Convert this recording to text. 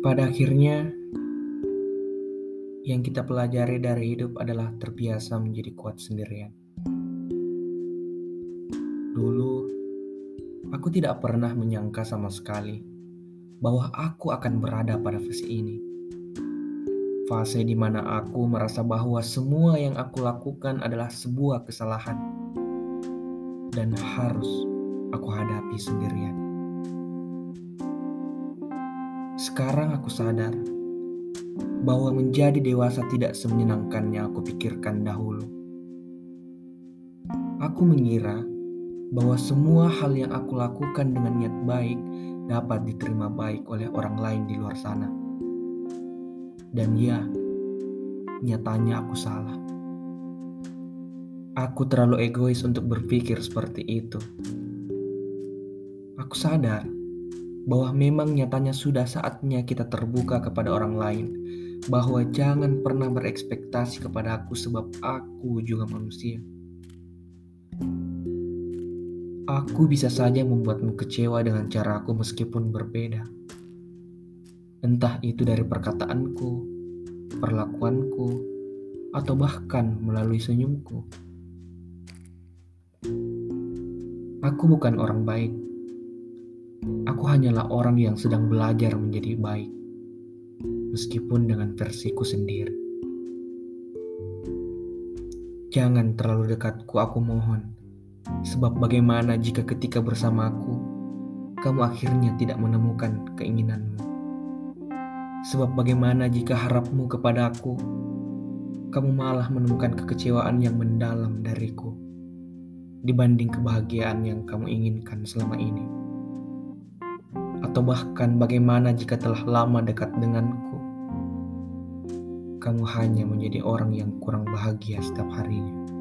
Pada akhirnya, yang kita pelajari dari hidup adalah terbiasa menjadi kuat sendirian. Dulu, aku tidak pernah menyangka sama sekali bahwa aku akan berada pada fase ini. Fase di mana aku merasa bahwa semua yang aku lakukan adalah sebuah kesalahan dan harus aku hadapi sendirian. Sekarang aku sadar bahwa menjadi dewasa tidak semenyenangkan yang aku pikirkan dahulu. Aku mengira bahwa semua hal yang aku lakukan dengan niat baik dapat diterima baik oleh orang lain di luar sana. Dan ya, nyatanya aku salah. Aku terlalu egois untuk berpikir seperti itu. Aku sadar bahwa memang nyatanya sudah saatnya kita terbuka kepada orang lain, bahwa jangan pernah berekspektasi kepada aku sebab aku juga manusia. Aku bisa saja membuatmu kecewa dengan caraku meskipun berbeda. Entah itu dari perkataanku, perlakuanku, atau bahkan melalui senyumku. Aku bukan orang baik. Aku hanyalah orang yang sedang belajar menjadi baik, meskipun dengan versiku sendiri. Jangan terlalu dekatku, aku mohon Sebab bagaimana jika ketika bersamaku, kamu akhirnya tidak menemukan keinginanmu? Sebab bagaimana jika harapmu kepada aku, kamu malah menemukan kekecewaan yang mendalam dariku dibanding kebahagiaan yang kamu inginkan selama ini? Atau bahkan bagaimana jika telah lama dekat denganku, kamu hanya menjadi orang yang kurang bahagia setiap harinya?